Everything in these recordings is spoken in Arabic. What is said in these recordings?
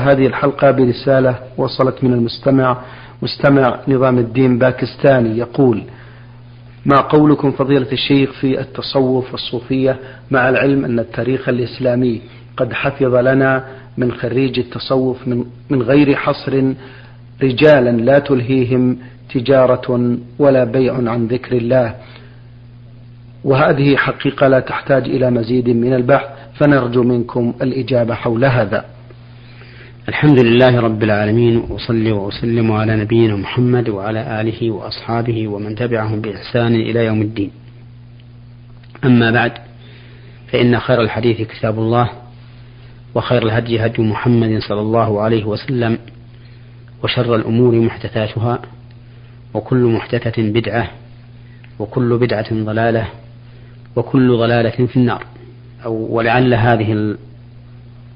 هذه الحلقة برسالة وصلت من المستمع مستمع نظام الدين باكستاني يقول ما قولكم فضيلة الشيخ في التصوف والصوفية مع العلم أن التاريخ الإسلامي قد حفظ لنا من خريج التصوف من, من غير حصر رجالا لا تلهيهم تجارة ولا بيع عن ذكر الله. وهذه حقيقة لا تحتاج إلى مزيد من البحث فنرجو منكم الإجابة حول هذا. الحمد لله رب العالمين وصلي وأسلم على نبينا محمد وعلى آله وأصحابه ومن تبعهم بإحسان إلى يوم الدين. أما بعد فإن خير الحديث كتاب الله وخير الهدي هدي محمد صلى الله عليه وسلم وشر الأمور محدثاتها وكل محدثة بدعة وكل بدعة ضلالة وكل ضلالة في النار. أو ولعل هذه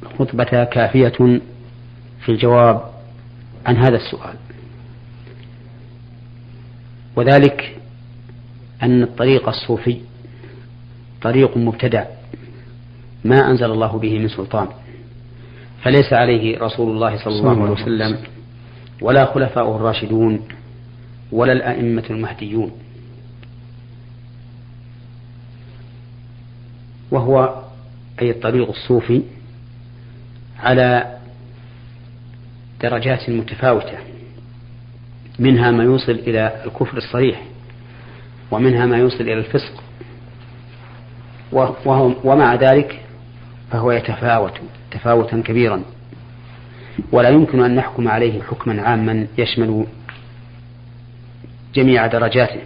الخطبة كافية في الجواب عن هذا السؤال. وذلك أن الطريق الصوفي طريق مبتدع ما أنزل الله به من سلطان فليس عليه رسول الله صلى الله عليه وسلم ولا خلفاؤه الراشدون ولا الأئمة المهديون. وهو أي الطريق الصوفي على درجات متفاوتة. منها ما يوصل إلى الكفر الصريح ومنها ما يوصل إلى الفسق. ومع ذلك فهو يتفاوت تفاوتا كبيرا. ولا يمكن أن نحكم عليه حكما عاما يشمل جميع درجاته.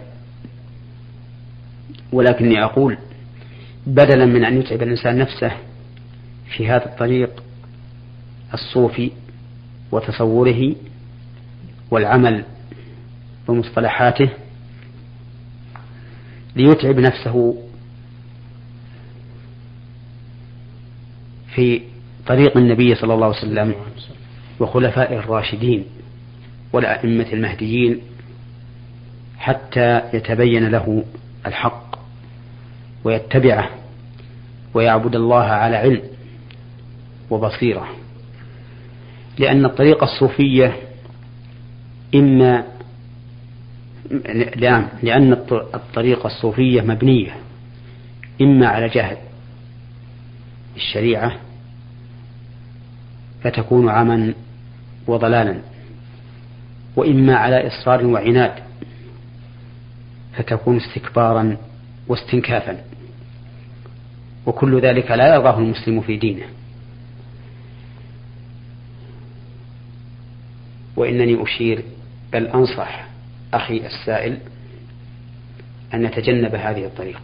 ولكني أقول بدلا من أن يتعب الإنسان نفسه في هذا الطريق الصوفي وتصوره والعمل بمصطلحاته ليتعب نفسه في طريق النبي صلى الله عليه وسلم وخلفائه الراشدين والأئمة المهديين حتى يتبين له الحق ويتبعه ويعبد الله على علم وبصيرة. لأن الطريقة الصوفية إما لأن الطريقة الصوفية مبنية إما على جهل الشريعة فتكون عما وضلالا وإما على إصرار وعناد فتكون استكبارا واستنكافا وكل ذلك لا يرضاه المسلم في دينه. وإنني أشير بل أنصح أخي السائل أن يتجنب هذه الطريق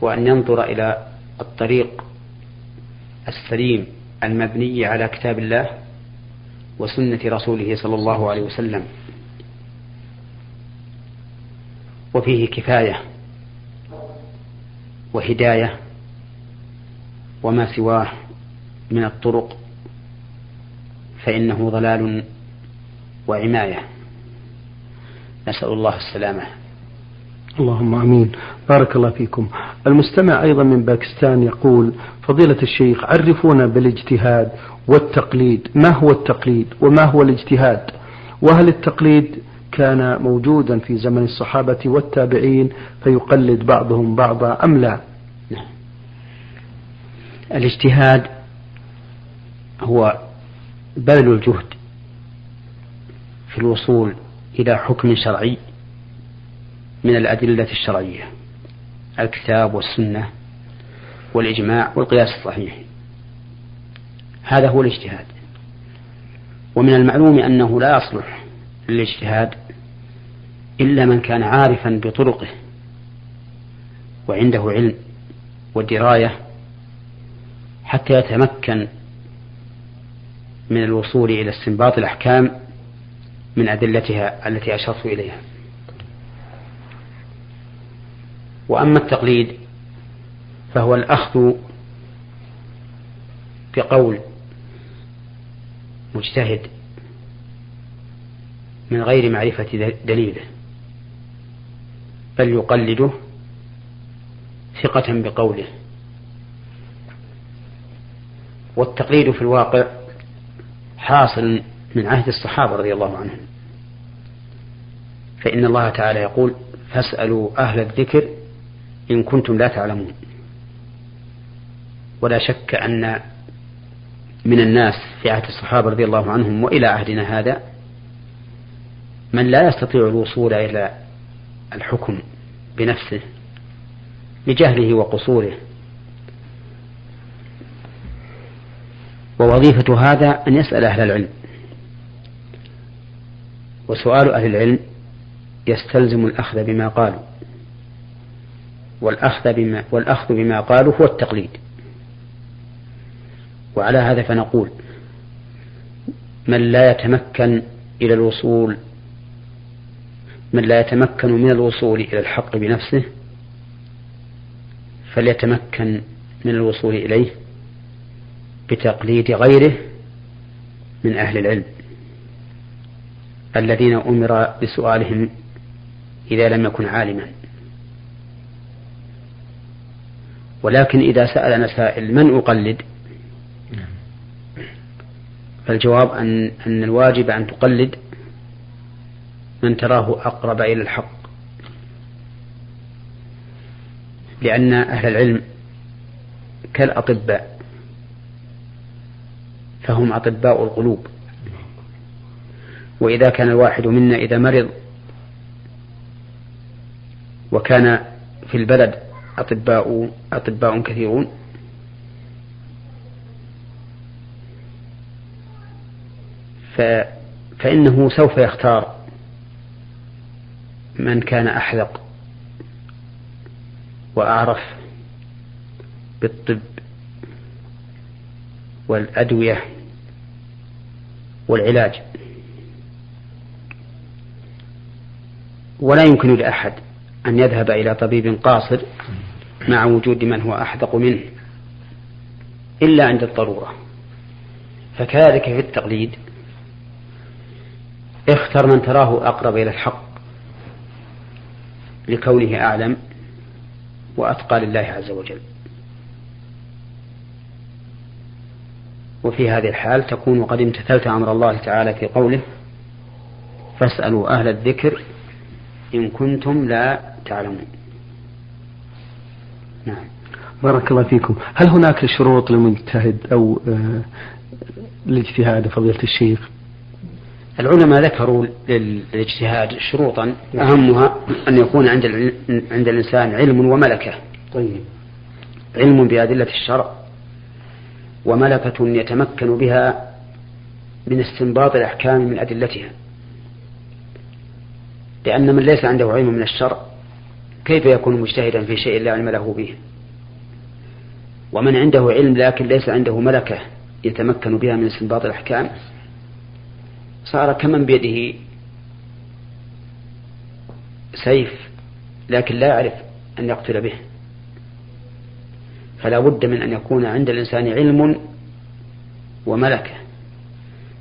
وأن ينظر إلى الطريق السليم المبني على كتاب الله وسنة رسوله صلى الله عليه وسلم وفيه كفاية وهداية وما سواه من الطرق فإنه ضلال وعماية. نسأل الله السلامة. اللهم آمين. بارك الله فيكم. المستمع أيضا من باكستان يقول فضيلة الشيخ عرفونا بالاجتهاد والتقليد. ما هو التقليد وما هو الاجتهاد؟ وهل التقليد كان موجودا في زمن الصحابة والتابعين فيقلد بعضهم بعضا أم لا؟ نعم. الاجتهاد هو بذل الجهد في الوصول إلى حكم شرعي من الأدلة الشرعية الكتاب والسنة والإجماع والقياس الصحيح. هذا هو الاجتهاد. ومن المعلوم أنه لا يصلح للاجتهاد إلا من كان عارفا بطرقه وعنده علم ودراية حتى يتمكن من الوصول إلى استنباط الأحكام من أدلتها التي أشرت إليها. وأما التقليد فهو الأخذ بقول مجتهد من غير معرفة دليله بل يقلده ثقة بقوله. والتقليد في الواقع حاصل من عهد الصحابة رضي الله عنهم. فإن الله تعالى يقول فاسألوا أهل الذكر إن كنتم لا تعلمون. ولا شك أن من الناس في عهد الصحابة رضي الله عنهم وإلى عهدنا هذا من لا يستطيع الوصول إلى الحكم بنفسه لجهله وقصوره. ووظيفة هذا أن يسأل أهل العلم. وسؤال أهل العلم يستلزم الأخذ بما قالوا. والأخذ بما, والأخذ بما قالوا هو التقليد. وعلى هذا فنقول من لا يتمكن إلى الوصول من لا يتمكن من الوصول إلى الحق بنفسه فليتمكن من الوصول إليه. بتقليد غيره من أهل العلم الذين أمر بسؤالهم إذا لم يكن عالما. ولكن إذا سألنا سائل من أقلد؟ فالجواب أن أن الواجب أن تقلد من تراه أقرب إلى الحق. لأن أهل العلم كالأطباء فهم أطباء القلوب. وإذا كان الواحد منا إذا مرض وكان في البلد أطباء أطباء كثيرون ف فإنه سوف يختار من كان أحذق وأعرف بالطب والأدوية والعلاج. ولا يمكن لأحد أن يذهب إلى طبيب قاصر مع وجود من هو أحدق منه إلا عند الضرورة. فكذلك في التقليد اختر من تراه أقرب إلى الحق لكونه أعلم وأتقى لله عز وجل. وفي هذه الحال تكون قد امتثلت أمر الله تعالى في قوله فاسألوا أهل الذكر إن كنتم لا تعلمون. نعم. بارك الله فيكم. هل هناك شروط للمجتهد أو آه الاجتهاد فضيلة الشيخ؟ العلماء ذكروا للاجتهاد شروطا أهمها أن يكون عند عند الإنسان علم وملكة. طيب. علم بأدلة الشرع. وملكة يتمكن بها من استنباط الأحكام من أدلتها. لأن من ليس عنده علم من الشرع كيف يكون مجتهدا في شيء لا علم له به؟ ومن عنده علم لكن ليس عنده ملكة يتمكن بها من استنباط الأحكام صار كمن بيده سيف لكن لا يعرف أن يقتل به. فلا بد من أن يكون عند الإنسان علم وملكة.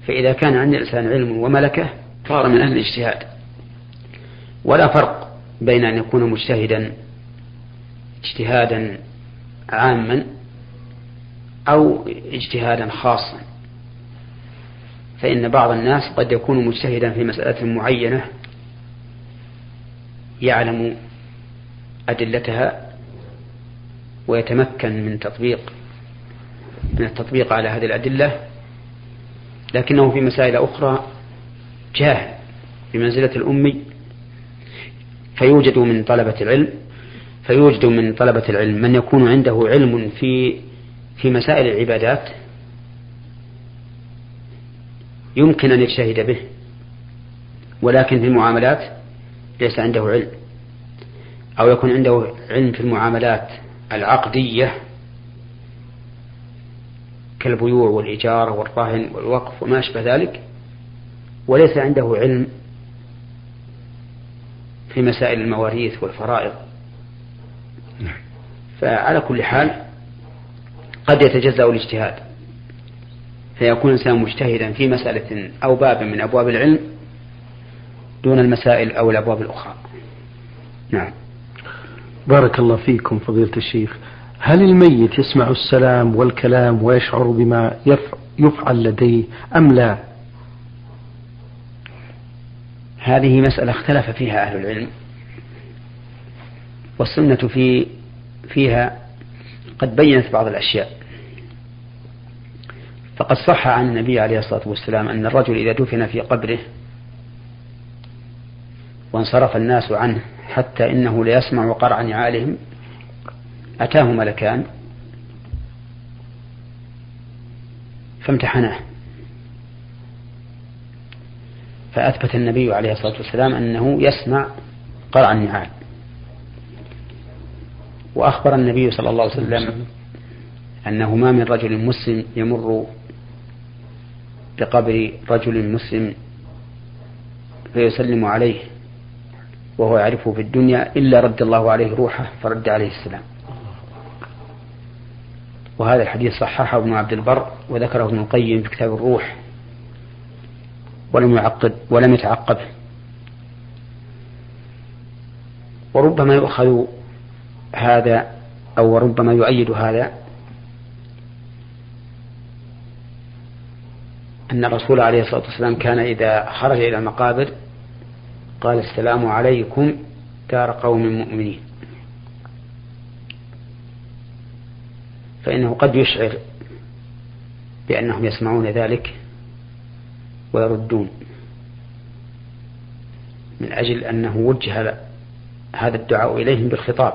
فإذا كان عند الإنسان علم وملكة صار من أهل الاجتهاد. ولا فرق بين أن يكون مجتهدا اجتهادا عاما أو اجتهادا خاصا. فإن بعض الناس قد يكون مجتهدا في مسألة معينة يعلم أدلتها ويتمكن من تطبيق من التطبيق على هذه الأدلة لكنه في مسائل أخرى جاهل بمنزلة الأمي فيوجد من طلبة العلم فيوجد من طلبة العلم من يكون عنده علم في في مسائل العبادات يمكن أن يجتهد به ولكن في المعاملات ليس عنده علم أو يكون عنده علم في المعاملات العقدية كالبيوع والإيجار والرهن والوقف وما أشبه ذلك وليس عنده علم في مسائل المواريث والفرائض. فعلى كل حال قد يتجزأ الاجتهاد. فيكون الإنسان مجتهدا في مسألة أو باب من أبواب العلم دون المسائل أو الأبواب الأخرى. نعم. بارك الله فيكم فضيلة الشيخ. هل الميت يسمع السلام والكلام ويشعر بما يفعل لديه أم لا؟ هذه مسألة اختلف فيها أهل العلم. والسنة في فيها قد بينت بعض الأشياء. فقد صح عن النبي عليه الصلاة والسلام أن الرجل إذا دفن في قبره وانصرف الناس عنه حتى إنه ليسمع قرع نعالهم أتاه ملكان فامتحناه. فأثبت النبي عليه الصلاة والسلام أنه يسمع قرع النعال. وأخبر النبي صلى الله عليه وسلم أنه ما من رجل مسلم يمر بقبر رجل مسلم فيسلم عليه. وهو يعرفه في الدنيا إلا رد الله عليه روحه فرد عليه السلام. وهذا الحديث صححه ابن عبد البر وذكره ابن القيم في كتاب الروح ولم يعقد ولم يتعقب. وربما يؤخذ هذا أو ربما يؤيد هذا أن الرسول عليه الصلاة والسلام كان إذا خرج إلى المقابر قال السلام عليكم دار قوم مؤمنين. فإنه قد يشعر بأنهم يسمعون ذلك ويردون من أجل أنه وجه هذا الدعاء إليهم بالخطاب.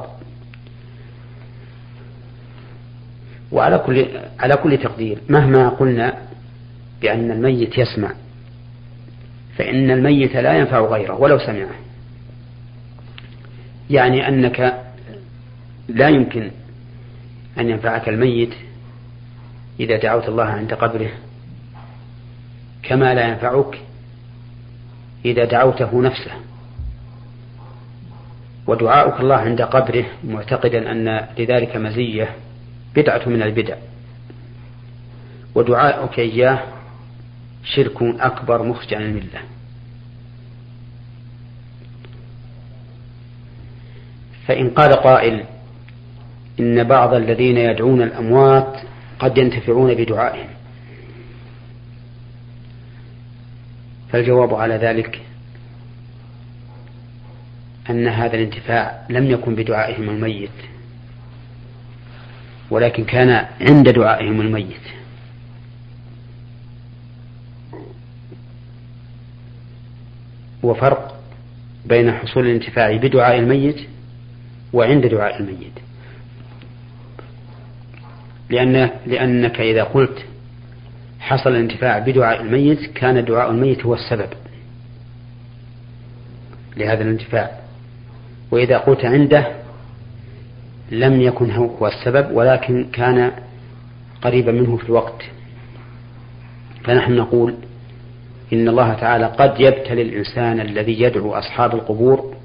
وعلى كل على كل تقدير مهما قلنا بأن الميت يسمع فإن الميت لا ينفع غيره ولو سمعه. يعني أنك لا يمكن أن ينفعك الميت إذا دعوت الله عند قبره كما لا ينفعك إذا دعوته نفسه. ودعاؤك الله عند قبره معتقدا أن لذلك مزية بدعة من البدع. ودعاؤك إياه شرك أكبر مخرج عن الملة. فإن قال قائل إن بعض الذين يدعون الأموات قد ينتفعون بدعائهم. فالجواب على ذلك أن هذا الانتفاع لم يكن بدعائهم الميت ولكن كان عند دعائهم الميت. وفرق بين حصول الانتفاع بدعاء الميت وعند دعاء الميت. لأن لأنك إذا قلت حصل الانتفاع بدعاء الميت كان دعاء الميت هو السبب لهذا الانتفاع. وإذا قلت عنده لم يكن هو السبب ولكن كان قريبا منه في الوقت. فنحن نقول إن الله تعالى قد يبتلي الإنسان الذي يدعو أصحاب القبور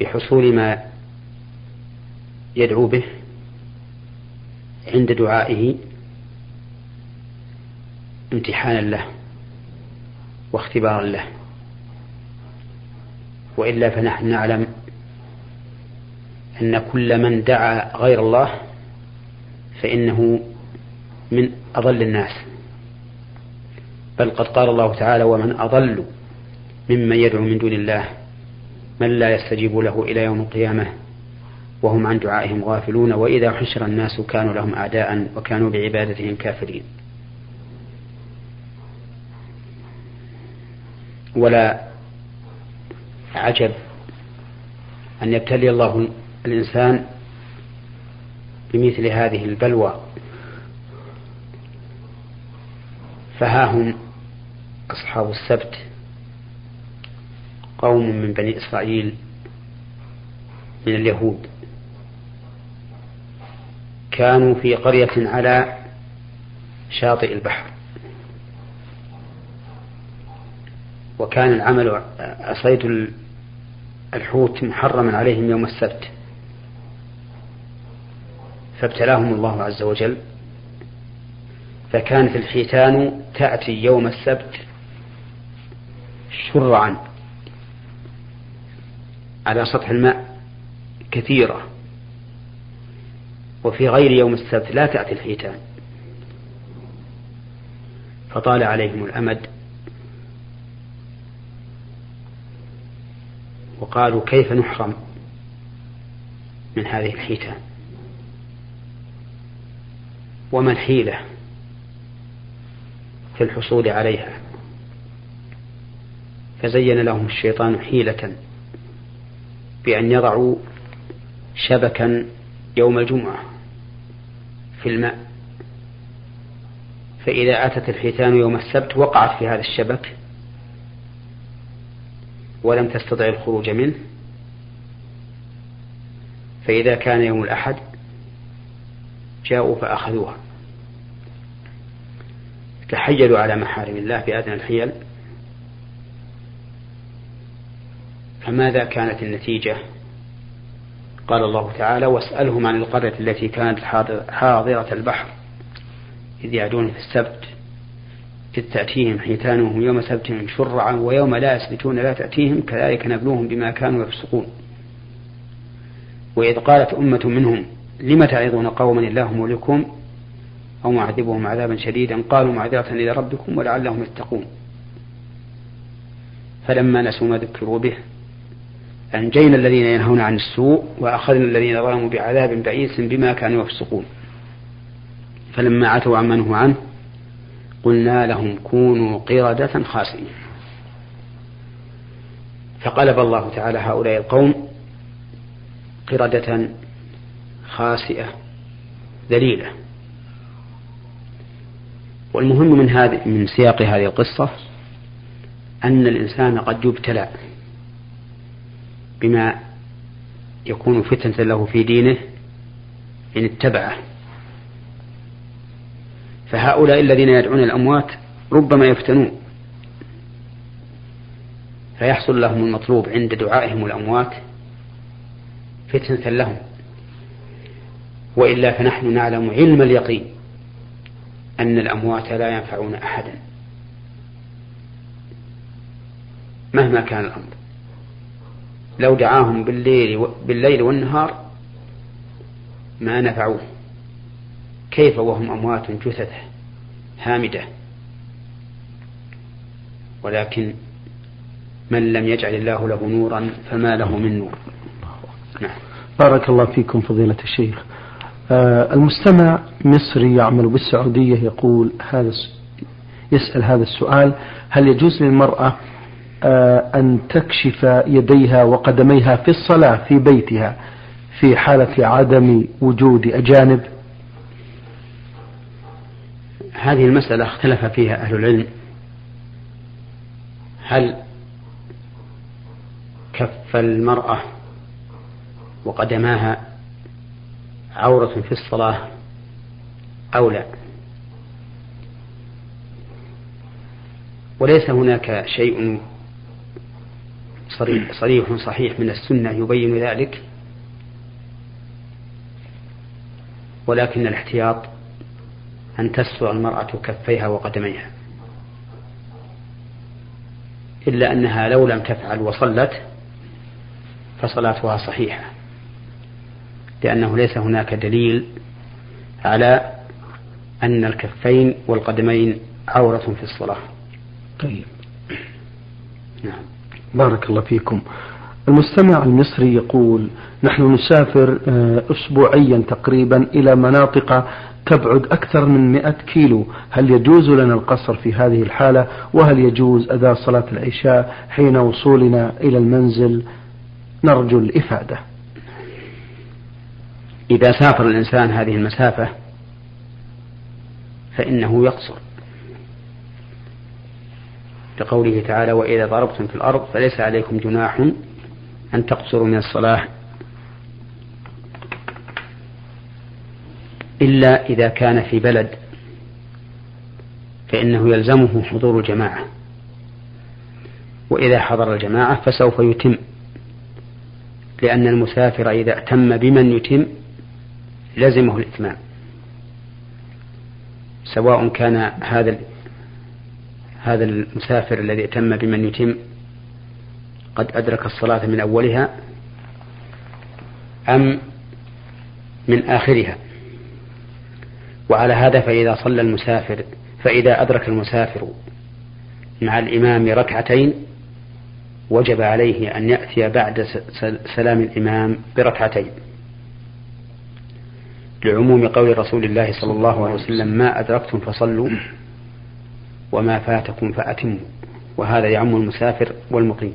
بحصول ما يدعو به عند دعائه امتحانا له واختبارا له. وإلا فنحن نعلم أن كل من دعا غير الله فإنه من أضل الناس. بل قد قال الله تعالى ومن أضل ممن يدعو من دون الله من لا يستجيب له إلى يوم القيامة وهم عن دعائهم غافلون وإذا حشر الناس كانوا لهم أعداء وكانوا بعبادتهم كافرين. ولا عجب أن يبتلي الله الإنسان بمثل هذه البلوى فها هم أصحاب السبت قوم من بني إسرائيل من اليهود. كانوا في قرية على شاطئ البحر. وكان العمل صيد الحوت محرما عليهم يوم السبت. فابتلاهم الله عز وجل. فكانت الحيتان تأتي يوم السبت شرعا على سطح الماء كثيرة. وفي غير يوم السبت لا تأتي الحيتان. فطال عليهم الأمد. وقالوا كيف نحرم من هذه الحيتان؟ وما الحيلة؟ في الحصول عليها. فزين لهم الشيطان حيلة بأن يضعوا شبكا يوم الجمعة في الماء. فإذا أتت الحيتان يوم السبت وقعت في هذا الشبك ولم تستطع الخروج منه. فإذا كان يوم الأحد جاءوا فأخذوها. تحيلوا على محارم الله بأدنى الحيل. فماذا كانت النتيجة؟ قال الله تعالى واسألهم عن القرية التي كانت حاضرة البحر إذ يعدون في السبت إذ تأتيهم حيتانهم يوم سبتهم شرعا ويوم لا يسبتون لا تأتيهم كذلك نبلوهم بما كانوا يفسقون. وإذ قالت أمة منهم لم تعظون قوما الله مولكم أو معذبهم عذابا شديدا قالوا معذرة إلى ربكم ولعلهم يتقون. فلما نسوا ما ذكروا به أنجينا الذين ينهون عن السوء وأخذنا الذين ظلموا بعذاب بئيس بما كانوا يفسقون. فلما عتوا عما نهوا عنه قلنا لهم كونوا قردة خاسئين. فقلب الله تعالى هؤلاء القوم قردة خاسئة ذليلة. والمهم من هذه من سياق هذه القصة أن الإنسان قد يبتلى بما يكون فتنة له في دينه إن اتبعه. فهؤلاء الذين يدعون الأموات ربما يفتنون. فيحصل لهم المطلوب عند دعائهم الأموات فتنة لهم. وإلا فنحن نعلم علم اليقين. أن الأموات لا ينفعون أحدا. مهما كان الأمر. لو دعاهم بالليل بالليل والنهار ما نفعوه. كيف وهم أموات جثث هامدة؟ ولكن من لم يجعل الله له نورا فما له من نور. نعم. بارك الله فيكم فضيلة الشيخ. المستمع مصري يعمل بالسعودية يقول هذا يسأل هذا السؤال هل يجوز للمرأة آه أن تكشف يديها وقدميها في الصلاة في بيتها في حالة عدم وجود أجانب؟ هذه المسألة اختلف فيها أهل العلم. هل كف المرأة وقدماها عورة في الصلاة أو لا. وليس هناك شيء صريح, صريح صحيح من السنة يبين ذلك. ولكن الاحتياط أن تستر المرأة كفيها وقدميها. إلا أنها لو لم تفعل وصلت فصلاتها صحيحة. لأنه ليس هناك دليل على أن الكفين والقدمين عورة في الصلاة. طيب. نعم. بارك الله فيكم. المستمع المصري يقول نحن نسافر آه، أسبوعيا تقريبا إلى مناطق تبعد أكثر من مئة كيلو. هل يجوز لنا القصر في هذه الحالة؟ وهل يجوز أداء صلاة العشاء حين وصولنا إلى المنزل? نرجو الإفادة. إذا سافر الإنسان هذه المسافة فإنه يقصر. لقوله تعالى وإذا ضربتم في الأرض فليس عليكم جناح أن تقصروا من الصلاة إلا إذا كان في بلد فإنه يلزمه حضور الجماعة. وإذا حضر الجماعة فسوف يتم لأن المسافر إذا اتم بمن يتم لزمه الإتمام. سواء كان هذا هذا المسافر الذي اتم بمن يتم قد أدرك الصلاة من أولها أم من آخرها. وعلى هذا فإذا صلى المسافر فإذا أدرك المسافر مع الإمام ركعتين وجب عليه أن يأتي بعد سلام الإمام بركعتين. لعموم قول رسول الله صلى الله عليه وسلم ما أدركتم فصلوا وما فاتكم فأتموا وهذا يعم المسافر والمقيم.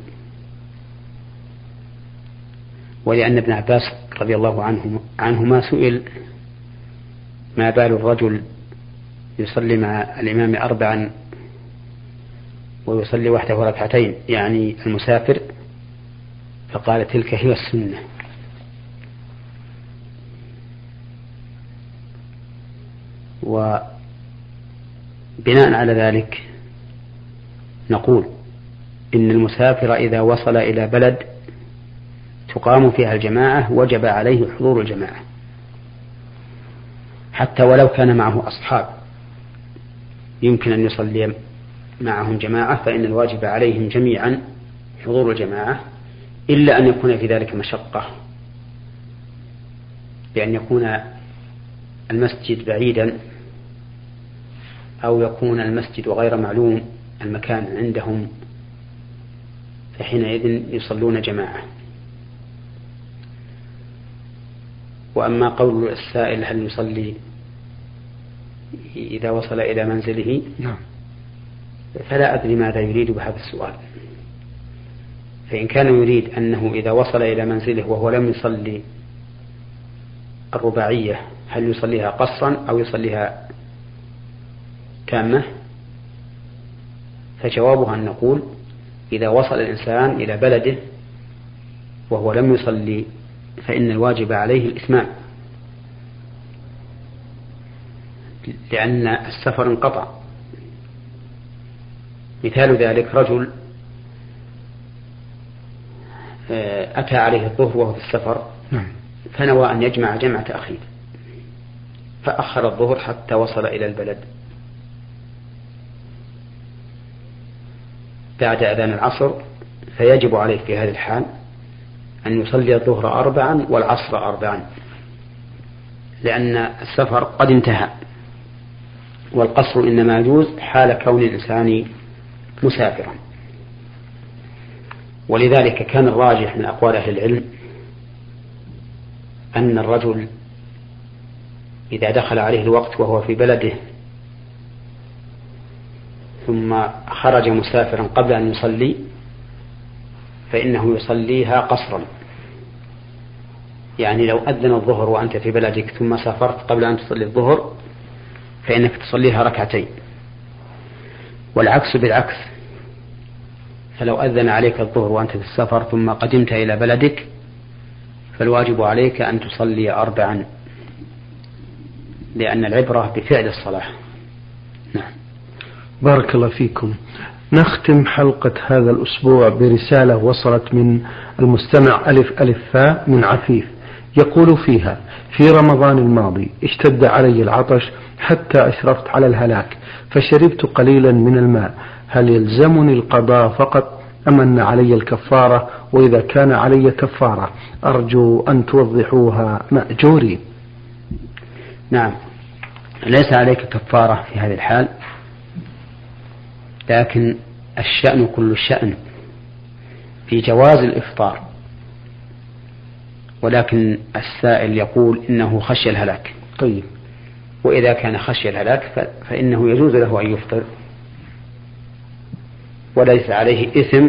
ولأن ابن عباس رضي الله عنه عنهما سئل ما بال الرجل يصلي مع الإمام أربعا ويصلي وحده ركعتين؟ يعني المسافر؟ فقال تلك هي السنة. وبناء على ذلك نقول إن المسافر إذا وصل إلى بلد تقام فيها الجماعة وجب عليه حضور الجماعة حتى ولو كان معه أصحاب يمكن أن يصلي معهم جماعة فإن الواجب عليهم جميعا حضور الجماعة إلا أن يكون في ذلك مشقة بأن يكون المسجد بعيدا أو يكون المسجد غير معلوم المكان عندهم فحينئذ يصلون جماعة. وأما قول السائل هل يصلي إذا وصل إلى منزله؟ نعم. فلا أدري ماذا يريد بهذا السؤال. فإن كان يريد أنه إذا وصل إلى منزله وهو لم يصلي الرباعية هل يصليها قصرا أو يصليها تامة فجوابها أن نقول إذا وصل الإنسان إلى بلده وهو لم يصلي فإن الواجب عليه الإتمام لأن السفر انقطع. مثال ذلك رجل آه، أتى عليه الظهر وهو في السفر نعم. فنوى أن يجمع جمع تأخير فأخر الظهر حتى وصل إلى البلد. بعد أذان العصر فيجب عليه في هذه الحال أن يصلي الظهر أربعا والعصر أربعا لأن السفر قد انتهى والقصر إنما يجوز حال كون الإنسان مسافرا. ولذلك كان الراجح من أقوال أهل العلم أن الرجل إذا دخل عليه الوقت وهو في بلده ثم خرج مسافرا قبل أن يصلي فإنه يصليها قصرا. يعني لو أذن الظهر وأنت في بلدك ثم سافرت قبل أن تصلي الظهر فإنك تصليها ركعتين. والعكس بالعكس فلو أذن عليك الظهر وأنت في السفر ثم قدمت إلى بلدك فالواجب عليك أن تصلي أربعا لأن العبرة بفعل الصلاة. نعم. بارك الله فيكم. نختم حلقة هذا الأسبوع برسالة وصلت من المستمع ألف ألف فاء من عفيف. يقول فيها في رمضان الماضي اشتد علي العطش حتى أشرفت على الهلاك فشربت قليلا من الماء. هل يلزمني القضاء فقط أم أن علي الكفارة؟ وإذا كان علي كفارة أرجو أن توضحوها مأجورين. نعم. ليس عليك كفارة في هذه الحال. لكن الشأن كل الشأن في جواز الإفطار. ولكن السائل يقول إنه خشي الهلاك. طيب. وإذا كان خشي الهلاك فإنه يجوز له أن يفطر. وليس عليه إثم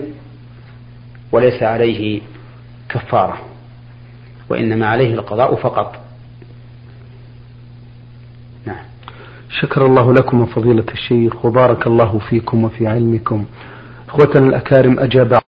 وليس عليه كفارة. وإنما عليه القضاء فقط نعم شكر الله لكم فضيلة الشيخ وبارك الله فيكم وفي علمكم. إخوتنا الأكارم أجاب